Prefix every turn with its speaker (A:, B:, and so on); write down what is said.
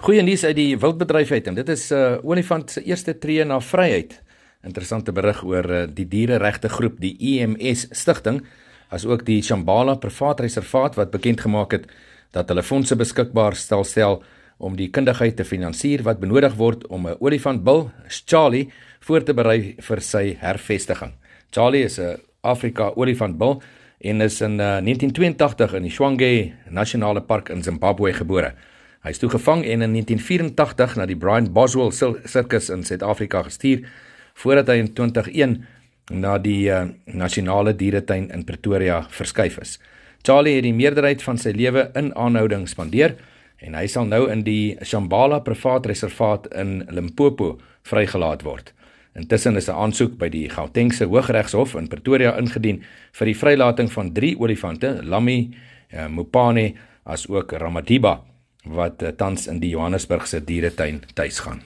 A: Goeie nuus uit die wildbedryf uit en dit is 'n uh, olifant se eerste tree na vryheid. Interessante berig oor uh, die diereregte groep die EMS stigting as ook die Shambhala privaat reservaat wat bekend gemaak het dat hulle fondse beskikbaar stel stel om die kundigheid te finansier wat benodig word om 'n olifantbil, Charlie, voor te berei vir sy hervestiging. Charlie is 'n Afrika olifantbil en is in uh, 1982 in die Shwange Nasionale Park in Zimbabwe gebore. Hy is toe gevang en in 1984 na die Brian Boswell Circus in Suid-Afrika gestuur voordat hy in 2001 na die uh, Nasionale Dieretuin in Pretoria verskuif is. Charlie het die meerderheid van sy lewe in aanhouding spandeer en hy sal nou in die Shambhala Privaat Reservaat in Limpopo vrygelaat word. Intussen is 'n aansoek by die Gautengse Hooggeregshof in Pretoria ingedien vir die vrylating van 3 olifante, Lammy, uh, Mopane as ook Ramadiba wat uh, tans in die Johannesburgse dieretuin tuis gaan.